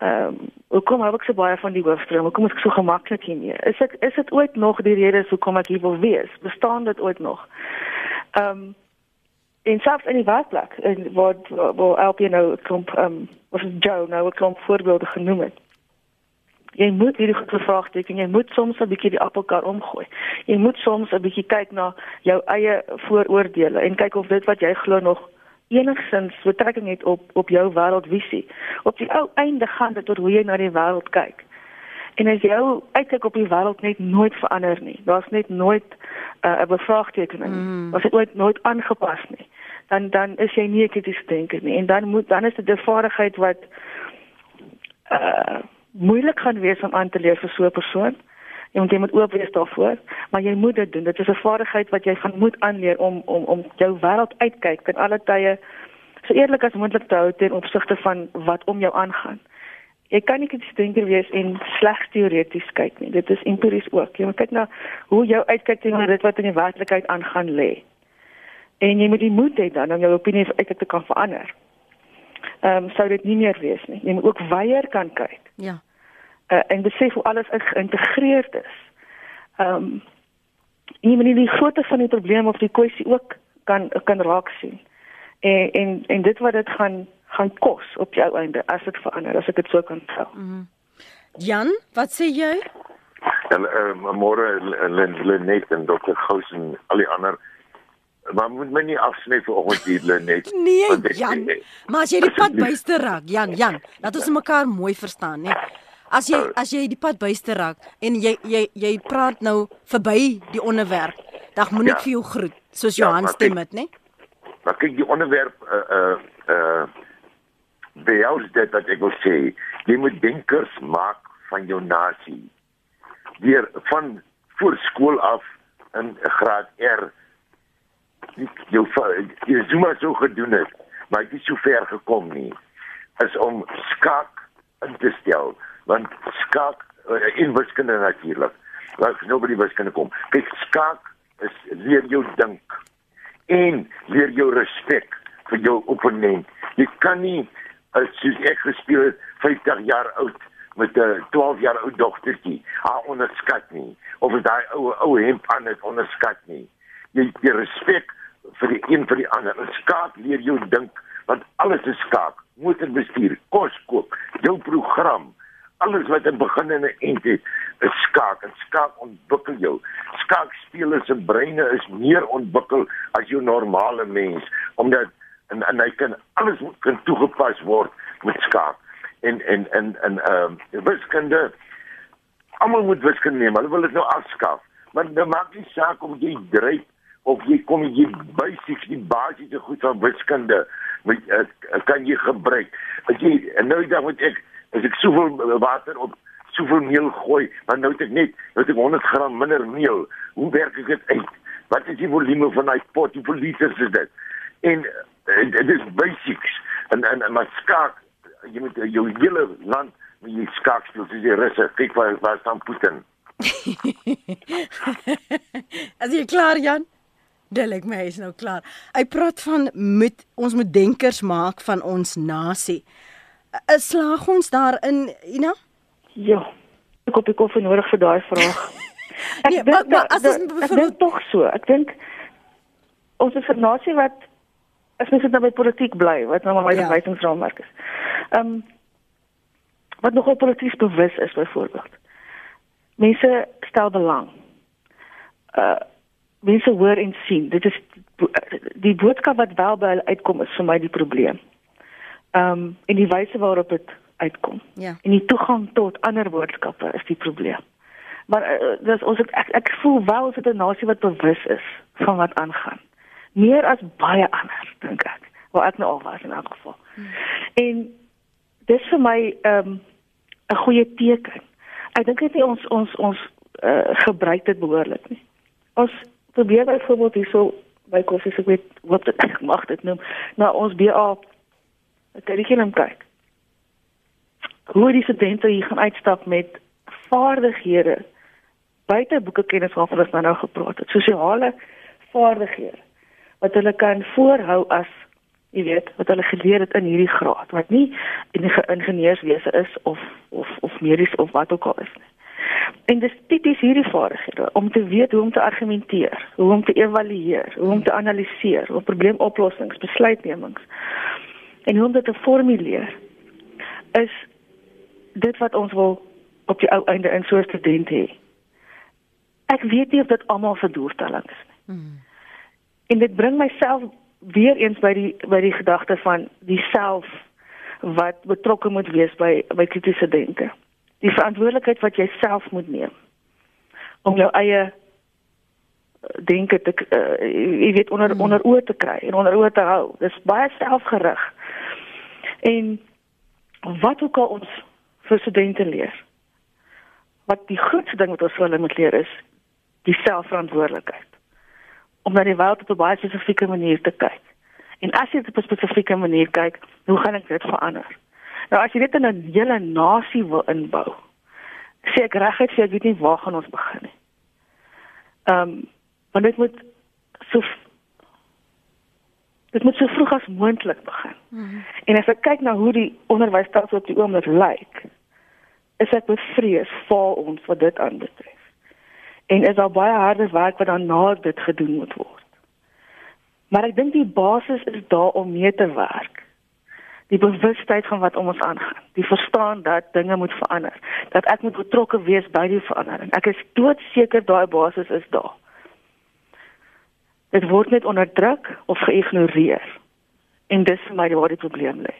Ehm, um, hoekom hou ek so baie van die hoofstroom? Hoekom is ek so gemaklik hiermee? Is dit is dit ooit nog die rede hoekom ek hier wil wees? Bestaan dit ooit nog? Ehm um, in selfs in die werkplek en waar help jy nou kom ehm um, is Joe nou 'n klomp voorbeelde genoem het. Jy moet hierdie goed bevraagteken. Jy moet soms 'n bietjie die appelkar omgooi. Jy moet soms 'n bietjie kyk na jou eie vooroordeele en kyk of dit wat jy glo nog enigsins betrekking het op op jou wêreldvisie. Op die ou einde gaan dit oor hoe jy na die wêreld kyk. En as jou uitkyk op die wêreld net nooit verander nie, daar's net nooit uh, 'n uh, bevraagtekening. Mm. Was dit ooit nooit aangepas nie. Dan dan is jy nie 'n kritiese denker nie en dan moet dan is dit 'n vaardigheid wat uh moeilik gaan wees om aan te leer vir so 'n persoon. Jy moet jy moet oop wees daarvoor, maar jy moet dit doen. Dit is 'n vaardigheid wat jy van moet aanleer om om om jou wêreld uitkyk ten alle tye so eerlik as moontlik te hou ten opsigte van wat om jou aangaan. Jy kan nie net denker wees en slegs teoreties kyk nie. Dit is empiries ook. Jy moet kyk na hoe jou uitkyk teenoor dit wat in die werklikheid aangaan lê. En jy moet die moed hê dan om jou opinie uit te kan verander. Ehm um, sou dit nie meer wees nie. Jy moet ook weier kan kyk. Ja. Uh, en besef hoe alles geïntegreerd is. Ehm um, jy moet nie die grootte van die probleem of die kwessie ook kan kan raak sien. En en en dit wat dit gaan gaan kos op jou einde as dit verander as ek dit so kan sê. Mm -hmm. Jan, wat sê jy? En uh, môre Lenet en Dr. Gous en al die ander maar moet my nie afsny vir oggend hier Lenet. nee, Jan. Maar as jy die pad byste raak, Jan, Jan, laat ons mekaar mooi verstaan, né? As jy uh, as jy die pad byste raak en jy jy jy praat nou verby die onderwerp, dan moet ek ja. vir jou groet soos Johan ja, stem dit, né? Maar kyk die onderwerp uh uh uh behels dit wat ek wil sê, jy moet denkers maak van jou nasie. Deur van voor skool af in graad R jou jy Zuma so gedoen het, maar dit is so ver gekom nie is om skaak in te stel want skaak uh, in wiskunde natuurlik want nobody wiskunde kom. Kyk skaak is leer jou dink en leer jou respek vir jou opponent. Jy kan nie as soos ek gespeel het 50 jaar oud met 'n 12 jaar oud dogtertjie haar onderskat nie of daai ou ou hemp aan het onderskat nie jy jy respek vir die een vir die ander. En skaak leer jou dink want alles is skaak. Motorbestuur kos kook jou program alles wat in begin en eind het is skaak. En skaak ontwikkel jou. Skaakspelers se breine is meer ontwikkel as jou normale mens omdat en en hy kan alles kan toegepas word met skaak. En en en en ehm uh, wiskunde almal moet wiskunde neem hulle wil dit nou afskaaf. Maar dit maak nie saak of jy dryf of jy kom jy basies die basiese goed van wiskunde met uh, kan jy gebruik. As jy en nou dan moet ek as ek soveel water op soveel meel gooi maar nou het ek net nou het ek 100 gram minder meel hoe werk ek dit uit? Wat is die volume van daai pot? Hoeveel liters is dit? En dit uh, is basics. En en maar skaak jy moet jou hele land met jy skaak speel soos jy rus kyk waar waar staan Putin. As jy klaar Jan Delik my is nou klaar. Hy praat van moet ons moet denkers maak van ons nasie. Is slaag ons daarin, Ina? Ja. Ek op die koffie nodig vir daai vraag. Ek nee, maar, maar as dit bevoel tog so. Ek dink ons is 'n nasie wat as mens dit nou by politiek bly, wat nou maar my ja. verwysingsraamwerk is. Ehm um, wat nogal polities bewus is byvoorbeeld. Mense stel belang. Uh mense hoor en sien. Dit is die boodskap wat wel by hulle uitkom is vir my die probleem. Ehm um, en die wyse waarop dit uitkom. Ja. En die toegang tot ander boodskappe is die probleem. Maar uh, dis ons ek, ek ek voel wel as dit 'n nasie wat bewus is van wat aangaan. Meer as baie ander dink ek. Waar ek nou al was in elk geval. Hmm. En dis vir my ehm um, 'n goeie teken. Ek dink dit ons ons ons uh, gebruik dit behoorlik nie. Ons probeer byvoorbeeld hierso by koffie se weet wat ek mag dit noem na ons BA kurrikulum kyk. Hoe die studente hier gaan uitstap met vaardighede buite boeke kennis waarvan ons nou gepraat het, sosiale vaardighede wat hulle kan voorhou as jy weet wat hulle geleer het in hierdie graad wat nie in ingenieurswese is of of of medies of wat ook al is nie. En dis tipies hierdie vaardighede om te weet hoe om te argumenteer, hoe om te evalueer, hoe om te analiseer, hoe probleemoplossings, besluitnemings en hoe om dit te formuleer. Is dit wat ons wil op die ou einde in so 'n student hê. Ek weet nie of dit almal se doelstelling is nie. Hmm. En dit bring myself weer eens by die by die gedagte van die self wat betrokke moet wees by by kritiese denke. Die verantwoordelikheid wat jy self moet neem om jou eie eh, denke te uh, jy weet onder hmm. onder oë te kry en onder oë te hou. Dis baie selfgerig. En wat ook al ons vir studente leer. Wat die grootste ding wat ons vir hulle moet leer is die selfverantwoordelikheid. Om na die wêreld op 'n baie spesifieke manier te kyk. En as jy op 'n spesifieke manier kyk, hoe gaan ek dit verander? Nou as jy dit in 'n hele nasie wil inbou, sê ek reguit sê ek weet nie waar gaan ons begin nie. Ehm um, want dit moet so dit moet so vroeg as moontlik begin. Mm -hmm. En as ek kyk na hoe die onderwysstelsel op die oomblik lyk, is ek bevrees vir ons wat dit aanbetref. En is daar baie harde werk wat dan na dit gedoen moet word. Maar ek dink die basis is daar om mee te werk die bewustheid van wat om ons aangaan, die verstaan dat dinge moet verander, dat ek moet betrokke wees by die verandering. Ek is doodseker daai basis is daar. Dit word net onderdruk of geïgnoreer. En dis vir my waar die probleem lê.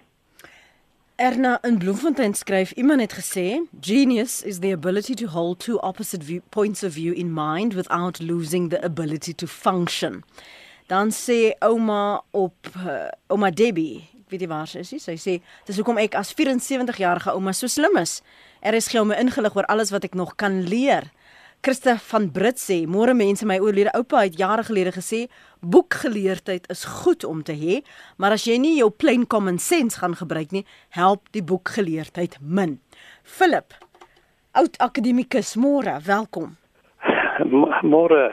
Erna in Bloemfontein skryf iemand het gesê, genius is the ability to hold two opposite view, points of view in mind without losing the ability to function. Dan sê ouma op uh, ouma Debbie weet jy waar sy is? Sy sê dis hoekom ek as 74 jarige ouma so slim is. Er is gee my ingelig oor alles wat ek nog kan leer. Christa van Brit sê, môre mense, my oorlede oupa het jare gelede gesê, boekgeleerdheid is goed om te hê, maar as jy nie jou plain common sense gaan gebruik nie, help die boekgeleerdheid min. Philip, oud akademikus, môre, welkom. Môre.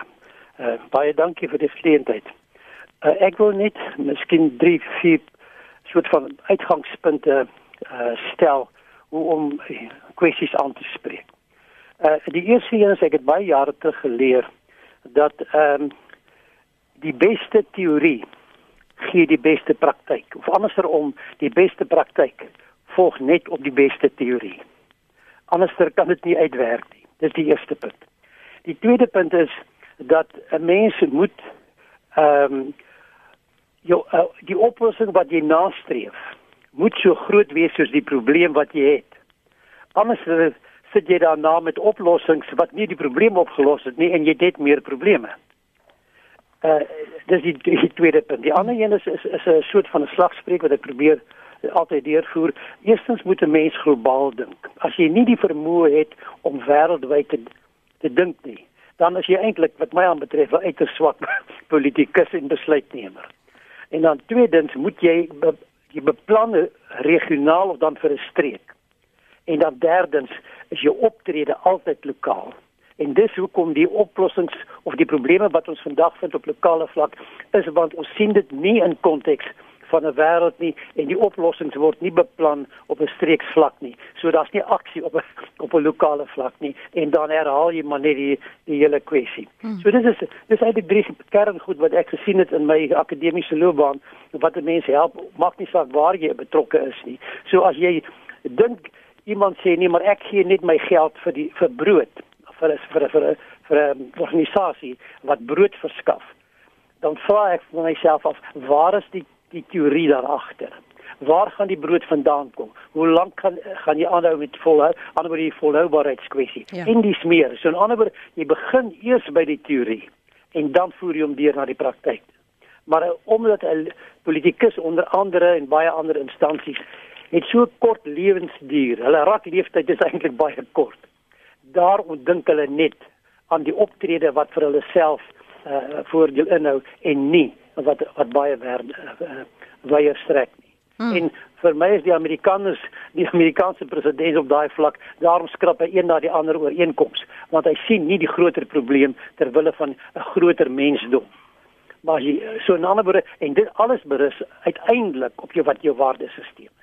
Uh, baie dankie vir die geleentheid. Uh, ek wil net miskien 3 4 soort van uitgangspunte uh, stel hoe om kwessies aan te spreek. Uh die eerste een is ek het baie jare terug geleer dat ehm um, die beste teorie gee die beste praktyk of andersom die beste praktyk volg net op die beste teorie. Anderster kan dit nie uitwerk nie. Dis die eerste punt. Die tweede punt is dat 'n mens moet ehm um, jou uh, die oplossing wat jy nastreef moet so groot wees soos die probleem wat jy het. Anders sit jy daarna met oplossings wat nie die probleem opgelos het nie en jy het meer probleme. Uh dis die, die tweede punt. Die ander een is is, is 'n soort van 'n slagspreuk wat ek probeer altyd deurvoer. Eerstens moet 'n mens globaal dink. As jy nie die vermoë het om wêreldwyd te, te dink nie, dan is jy eintlik wat my aanbetref 'n uiters swak politikus en besluitnemer. En dan tweedens moet jy be, jy beplan regionaal of dan vir 'n streek. En dan derdens is jou optrede altyd lokaal. En dis hoekom die oplossings of die probleme wat ons vandag vind op lokale vlak is want ons sien dit nie in konteks van 'n wêreld nie en die oplossings word nie beplan op 'n streeksvlak nie. So daar's nie aksie op 'n op 'n lokale vlak nie en dan herhaal jy maar net die die hele kwessie. Hmm. So dis is dis eintlik drie kerngoed wat ek gesien het in my akademiese loopbaan wat mense help maak nie saak waar jy betrokke is nie. So as jy dink iemand sê nee maar ek gee net my geld vir die vir brood vir vir vir vir 'n organisasie wat brood verskaf dan vra ek vir myself af waar is die die teorie daar agter. Waar gaan die brood vandaan kom? Hoe lank gaan gaan jy aanhou met volhou? Anderswoorde die volhoubaarheidskwessie. Ja. In die smeer. So 'n ander woord, jy begin eers by die teorie en dan voer jy hom deur na die praktyk. Maar omdat 'n politikus onder andere en baie ander instansies het so kort lewensduur. Hulle raklewensduur is eintlik baie kort. Daar ontdink hulle net aan die optrede wat vir hulle self uh, voordeel inhou en nie wat wat baie werd uh, weier strek nie. Hmm. En vir my is die Amerikaners, die Amerikaanse president op daai vlak, daarom skrap hy een na die ander ooreenkoms, want hy sien nie die groter probleem ter wille van 'n groter mensdom. Maar hy so 'n ander woorde en dit alles berus uiteindelik op jou wat jou waardesisteem is.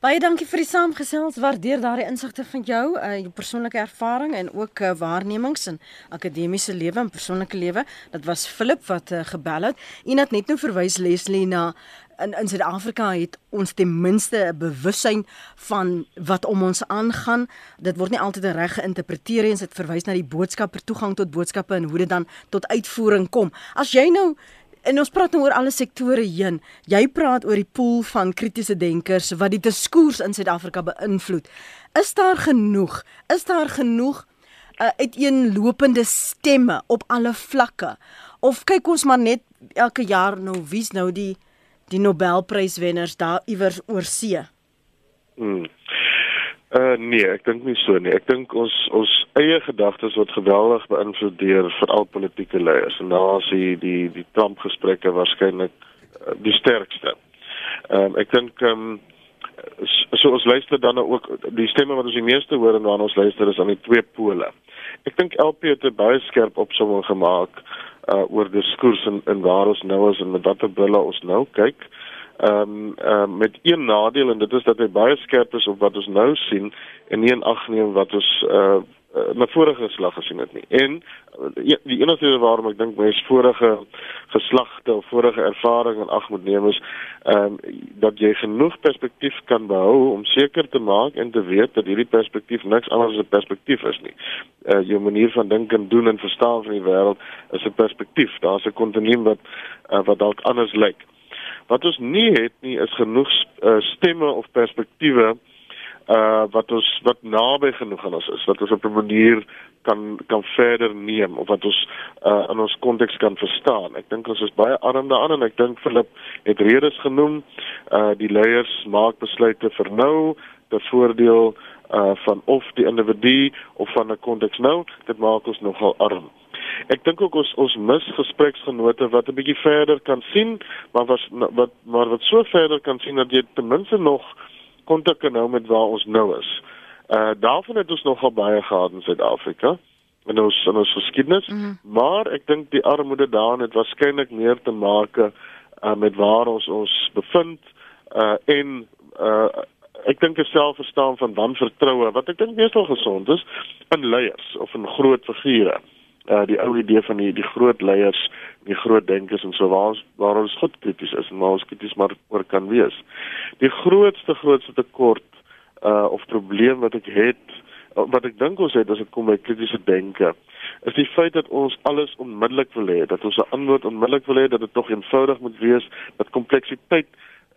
Baie dankie vir die saamgesels. Waardeer daardie insigte van jou, uh, jou persoonlike ervaring en ook uh, waarnemings in akademiese lewe en persoonlike lewe. Dit was Philip wat uh, gebel het. En het net nou verwys Leslie na in in Suid-Afrika het ons ten minste 'n bewussyn van wat om ons aangaan. Dit word nie altyd reg geïnterpreteer nie. Dit verwys na die boodskapper toegang tot boodskappe en hoe dit dan tot uitvoering kom. As jy nou en ons praat nou oor alle sektore heen. Jy praat oor die pool van kritiese denkers wat die diskurs in Suid-Afrika beïnvloed. Is daar genoeg? Is daar genoeg uh, uiteenlopende stemme op alle vlakke? Of kyk ons maar net elke jaar nou wie's nou die die Nobelpryswenners daar iewers oor see? Hmm. Uh nee, ek dink nie so nie. Ek dink ons ons eie gedagtes word geweldig beïnvloed deur veral politieke leiers. En daar is die die, die Trump gesprekke waarskynlik uh, die sterkste. Ehm um, ek dink ehm um, so ons luister dan nou ook die stemme wat ons die meeste hoor en waarna ons luister is aan die twee pole. Ek dink LP het 'n baie skerp opsomming gemaak uh oor diskurs en, en waar ons nou is en met watter brille ons nou kyk. Uh ehm um, uh, met een nadeel en dit is dat hy baie skerp is op wat ons nou sien en nie in ag neem wat ons uh, uh na vorige geslag gesien het nie. En uh, die enigste rede waarom ek dink mens vorige geslagte of vorige ervaring in ag moet neem is ehm um, dat jy genoeg perspektief kan behou om seker te maak en te weet dat hierdie perspektief niks anders as 'n perspektief is nie. Uh jou manier van dink en doen en verstaan van die wêreld is 'n perspektief. Daar's 'n kontinuum wat uh, wat dalk anders lyk. Wat ons nie het nie is genoeg uh, stemme of perspektiewe uh wat ons wat naby genoeg aan ons is wat ons op 'n manier kan kan verder neem of wat ons uh in ons konteks kan verstaan. Ek dink ons is baie arm daaraan en ek dink Philip het redes genoem. Uh die leiers maak besluite vir nou, te voordeel uh van of die individu of van 'n konteks nou. Dit maak ons nogal arm. Ek dink ook ons ons mis gespreksgenote wat 'n bietjie verder kan sien, maar was wat maar wat so verder kan sien dat jy ten minste nog kontak kan hou met waar ons nou is. Uh daarvan het ons nogal baie gehad in Suid-Afrika en ons en ons geskiedenis, mm -hmm. maar ek dink die armoede daarin het waarskynlik meer te maak uh, met waar ons ons bevind uh en uh ek dink 'n selfverstaan van wanvertroue wat ek dink meestal gesond is in leiers of in groot figure uh, die ou idee van die die groot leiers, die groot denkers en so waar ons waar ons goed krities is en waar ons krities maar oor kan wees. Die grootste grootste tekort uh of probleem wat ek het wat ek dink ons het as dit kom by kritiese denke is die feit dat ons alles onmiddellik wil hê, dat ons 'n antwoord onmiddellik wil hê, dat dit tog eenvoudig moet wees, dat kompleksiteit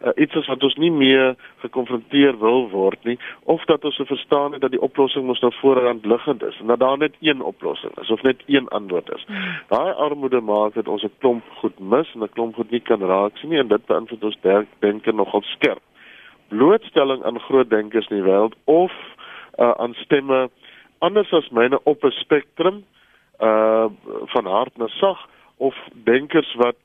uh, iets is wat ons nie meer gekonfronteer wil word nie of dat ons verstaan het dat die oplossing mos nou voorhand liggend is en dat daar net een oplossing is of net een antwoord is. Hmm. Daai armoede maak dat ons 'n klomp goed mis en 'n klomp goed nie kan raak sien nie en dit beïnvloed ons denke nogal skerp. Blootstelling aan groot denkers in die wêreld of uh, aan stemme anders as myne op 'n spektrum uh van hard na sag of denkers wat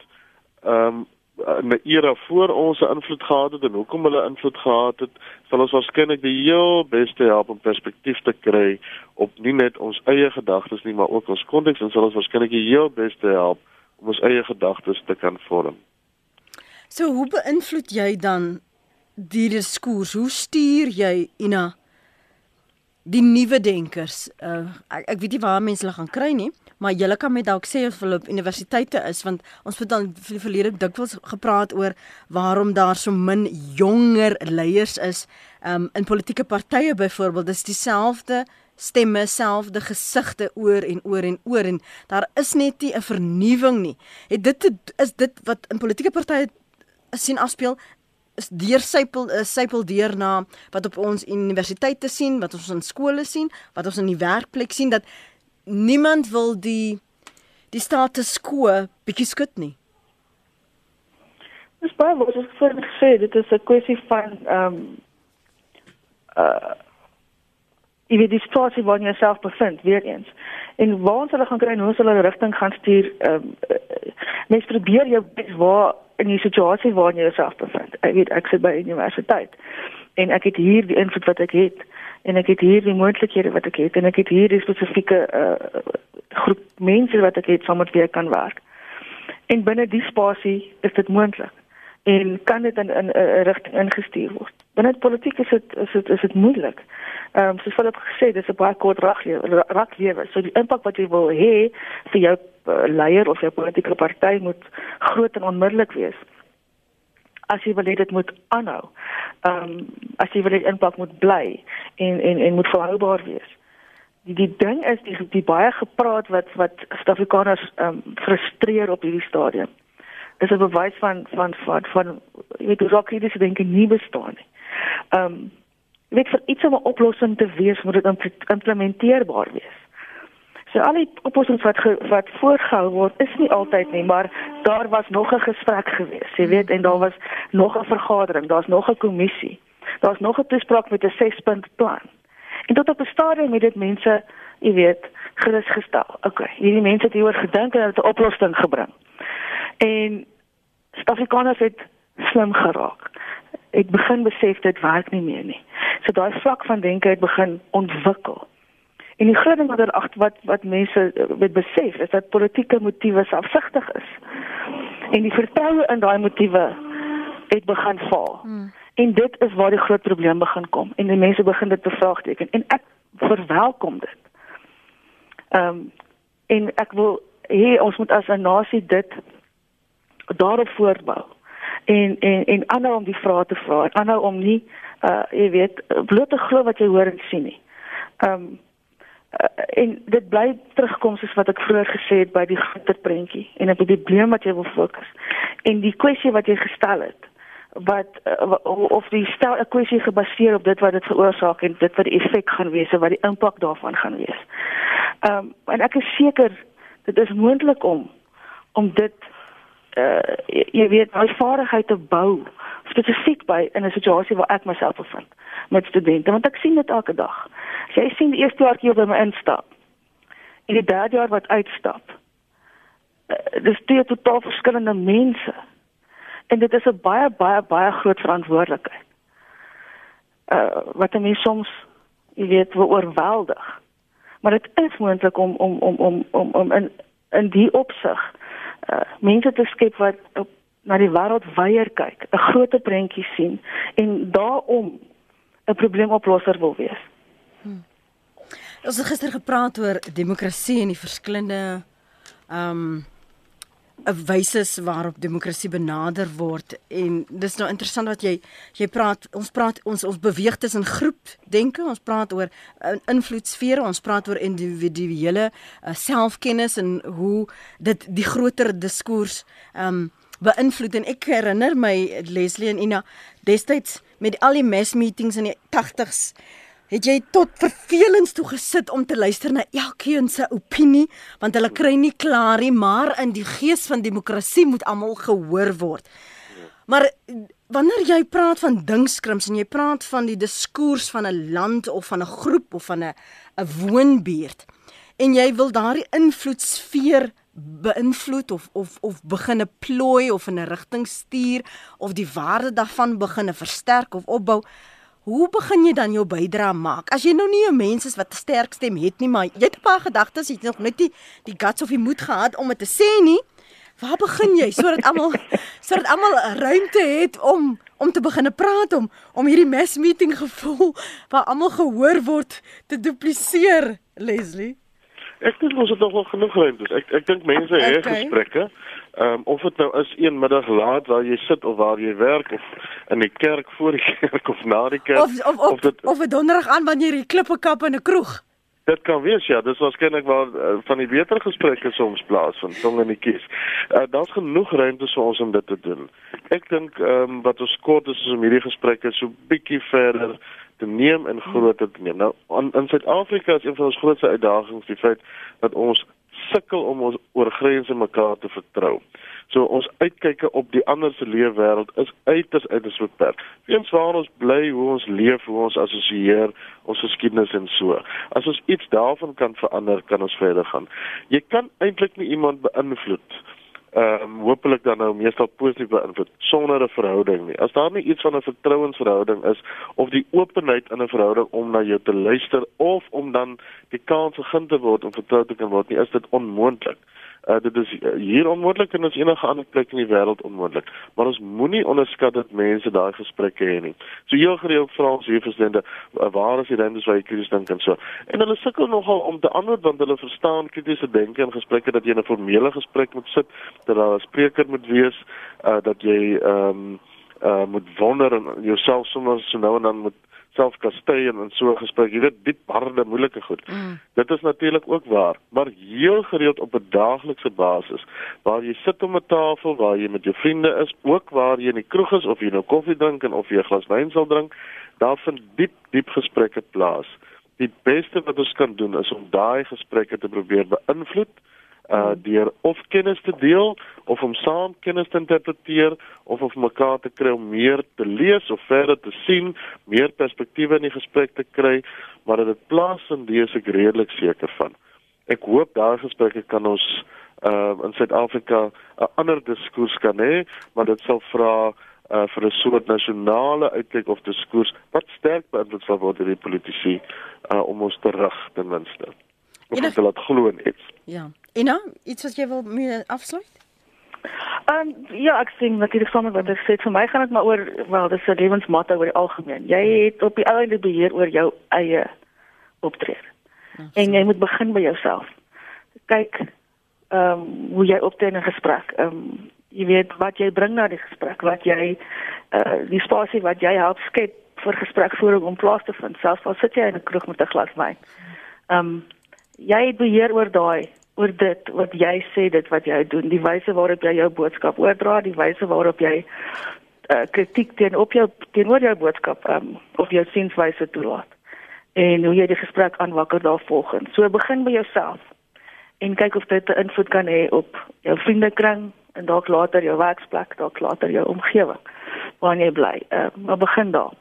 ehm um, in 'n era voor ons 'n invloed gehad het en hoekom hulle invloed gehad het, sal ons waarskynlik die heel beste help om perspektief te kry op nie net ons eie gedagtes nie, maar ook ons konteks en sal ons waarskynlik die heel beste help om ons eie gedagtes te kan vorm. So hoe beïnvloed jy dan die diskurs? Hoe stuur jy Ina die nuwe denkers? Uh, ek, ek weet nie waar mense hulle gaan kry nie maar julle kan met dalk sê of hulle op universiteite is want ons het dan vir die verlede dikwels gepraat oor waarom daar so min jonger leiers is um, in politieke partye byvoorbeeld dis dieselfde stemme selfde gesigte oor en oor en oor en daar is net nie 'n vernuwing nie het dit is dit wat in politieke partye sien afspeel deur sypel sypel deur na wat op ons universiteite sien wat ons in skole sien wat ons in die werkplek sien dat niemand wil die die status quo bietjie skud nie. Dis baie wat ek voor gesê, dit is 'n kwessie van ehm um, uh jy weet die situasie waarin jy jouself bevind weer eens. En waar ons hulle gaan kry en hoe ons hulle rigting gaan stuur, ehm um, mens probeer jou bes waar in die situasie waarin jy jouself bevind. Ek weet ek sit by universiteit en ek het hier die invloed wat ek het en ek het hier die moontlikhede wat ek het en ek het hier die spesifieke uh, groep mense wat ek het saam met wie ek kan werk. En binne die spasie is dit moontlik en kan dit in 'n rigting ingestuur word. Binne politiek is dit is dit is dit moeilik. Ehm um, soos Philip gesê, dis 'n baie kort raklewe. So die impak wat jy wil hê vir jou uh, leier of jou politieke party moet groot en onmiddellik wees as jy wil hê dit moet aanhou. Ehm um, as jy wil hê impak moet bly en en en moet volhoubaar wees. Die die ding is die die baie gepraat wat wat Suid-Afrikaners ehm um, frustreer op hierdie stadium. Is 'n bewys van van van van jy weet hoe kritiese denke nie bestaan nie. Ehm um, jy weet vir iets om 'n oplossing te wees, moet dit implementeerbaar wees. So al die oplossings wat ge, wat voorgehou word is nie altyd nie, maar daar was nog 'n gesprek gewees, jy weet, en daar was nog 'n vergadering, daar's nog 'n kommissie. Daar's nog 'n toespraak met 'n 6-punt plan. En tot op 'n stadium het dit mense, jy weet, gerus gestel. OK, hierdie mense het hieroor gedink en het 'n oplossing gebring. En Suid-Afrikaners het slim geraak. Het begin besef dit werk nie meer nie. So daai vlak van denke het begin ontwikkel. En die groot ding wat er agter wat wat mense met eh, besef is dat politieke motiewe afsigtig is. En die vertroue in daai motiewe het begin val. Hmm. En dit is waar die groot probleem begin kom en die mense begin dit bevraagteken en ek verwelkom dit. Ehm um, en ek wil hê ons moet as 'n nasie dit daarop voortbou. En en en ander om die vrae te vra, ander om nie uh jy weet bloot te glo wat jy hoor en sien nie. Ehm um, uh, en dit bly terugkom soos wat ek vroeër gesê het by die groter prentjie en op die probleem wat jy wil fokus. En die kwessie wat jy gestel het wat uh, of die stel 'n kwessie gebaseer op dit wat dit veroorsaak en dit wat die effek gaan wees en wat die impak daarvan gaan wees. Ehm um, en ek is seker dit is moontlik om om dit uh jy weet daai vaardigheid te bou spesifiek by in 'n situasie waar ek myself bevind met studente want ek sien dit elke dag. As jy sien die eerste jaar jy by my instap en die derde jaar wat uitstap. Uh, dis twee totaal verskillende mense. En dit is 'n baie baie baie groot verantwoordelikheid. Uh wat 'n mens soms jy weet oorweldig. Maar dit is moontlik om om om om om om in in die opsig uh mense te skep wat op na die wêreld weier kyk, 'n groter prentjie sien en daarom 'n probleemoplosser wil wees. Hmm. Ons het gister gepraat oor demokrasie en die verskillende ehm um, 'n wyse waarop demokrasie benader word en dis nou interessant wat jy jy praat ons praat ons ons beweeg tussen groep denke ons praat oor uh, invloedsfere ons praat oor individuele uh, selfkennis en hoe dit die groter diskurs um beïnvloed. En ek herinner my Leslie en Ina destyds met al die mass meetings in die 80s Het jy tot vervelings toe gesit om te luister na elkeen se opinie want hulle kry nie klaar nie maar in die gees van demokrasie moet almal gehoor word. Maar wanneer jy praat van dinkskrims en jy praat van die diskurs van 'n land of van 'n groep of van 'n 'n woonbuurt en jy wil daardie invloedsfeer beïnvloed of of of begine plooi of in 'n rigting stuur of die waarde daarvan begine versterk of opbou Hoe begin jy dan jou bydrae maak? As jy nou nie 'n mens is wat 'n sterk stem het nie, maar jy het 'n paar gedagtes, jy het nog net die die guts of die moed gehad om dit te sê nie. Waar begin jy sodat almal sodat almal ruimte het om om te begine praat om om hierdie mass meeting gevoel waar almal gehoor word te dupliseer, Leslie? Ek dink ons het nog wel genoeg ruimte. Ek ek dink mense okay. het gesprekke. Ehm um, of dit nou is een middag laat waar jy sit of waar jy werk of in die kerk voor die kerk of na die kerk of of of, of dit of 'n donderdag aan wanneer jy klippe kap in 'n kroeg. Dit kan wees ja, dis waarskynlik waar uh, van die beter gesprekke soms plaasvind, tong in die kies. Uh, Daar's genoeg ruimte vir ons om dit te doen. Ek dink ehm um, wat ons kort is om hierdie gesprekke so bietjie verder te neem en groter te neem. Nou in, in Suid-Afrika is een van ons grootste uitdagings die feit dat ons sukkel om ons oor grense mekaar te vertrou. So ons uitkyke op die ander se leefwêreld is uiters uiters beperk. Weens waar ons bly, hoe ons leef, hoe ons assosieer, ons geskiedenis en so. As ons iets daarvan kan verander, kan ons verder gaan. Jy kan eintlik nie iemand beïnvloed ehm um, hopelik dan nou meestal positief beïnvloed sonder 'n verhouding nie. As daar nie iets van 'n vertrouensverhouding is of die openheid in 'n verhouding om na jou te luister of om dan die kans gegee te word om vertrou te kan word nie, is dit onmoontlik. Uh, dit is uh, hier onmoontlik en ons enige ander plek in die wêreld onmoontlik. Maar ons moenie onderskat dat mense daai gesprekke hê nie. So heel gereeld vra ons hier verstande uh, waar is die ruimtes waar jy kritisch dink en so. En hulle sukkel nogal om te antwoord want hulle verstaan kritiese denke en gesprekke dat jy in 'n formele gesprek moet sit, dat daar 'n spreker moet wees, uh, dat jy ehm um, uh moet wonder en jouself sommer so nou en dan moet self kastei en in so gespreek, jy weet diep harde moeilike goed. Mm. Dit is natuurlik ook waar, maar heel gereeld op 'n daaglikse basis waar jy sit om 'n tafel waar jy met jou vriende is, ook waar jy in die kroeg is of jy nou koffie drink en of jy 'n glas wyn sal drink, daar vind diep diep gesprekke plaas. Die beste wat ons kan doen is om daai gesprekke te probeer beïnvloed uh deur of kennis te deel of om saam kennis te interpreteer of of mekaar te kry om meer te lees of verder te sien, meer perspektiewe in die gesprek te kry, maar dit plaasvind dis ek redelik seker van. Ek hoop daai gesprekke kan ons uh in Suid-Afrika 'n ander diskurs kan hê, maar dit sal vra uh vir 'n soort nasionale uitkyk of diskurs wat sterk beïnvloed sal word deur die politici uh om ons te rig ten minste. Of hulle laat glo in iets. Ja. Ina, iets wat jy wil mee afsluit? Um, ja, ek sien natuurlik sommer wat ek sê vir my gaan dit maar oor wel dis 'n lewensmotto oor die algemeen. Jy het op die einde beheer oor jou eie optrede. Ja, en jy moet begin by jouself. Kyk ehm um, hoe jy optree in 'n gesprek. Ehm um, jy weet wat jy bring na die gesprek, wat jy uh die spasie wat jy help skep vir gesprekvoering om plaas te vind, selfs al sit jy in 'n kroeg met 'n glas wyn. Ehm um, jy het beheer oor daai oor dit wat jy sê dit wat jy doen. Die wyse waarop jy jou boodskap oordra die wyse waarop jy uh, kritiek teen op jou teenoor jou boodskap um, of jou sienswyse toelaat. En hoe jy die gesprek aanwakker daarvolgens so begin by jouself en kyk of dit 'n invloed kan hê op jou vriendekring en dalk later jou werksplek dalk later jou omgewing waar jy bly. Uh, maar begin daar.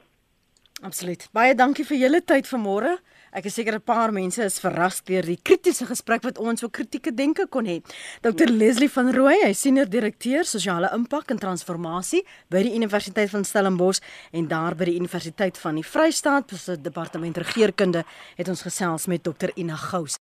Absoluut. Baie dankie vir julle tyd vanmôre Ek is seker 'n paar mense is verras deur die kritiese gesprek wat ons so kritieke denke kon hê. Dr Leslie van Rooi, hy senior direkteur sosiale impak en transformasie by die Universiteit van Stellenbosch en daar by die Universiteit van die Vrystaat se departement regeringskunde het ons gesels met Dr Ina Gous.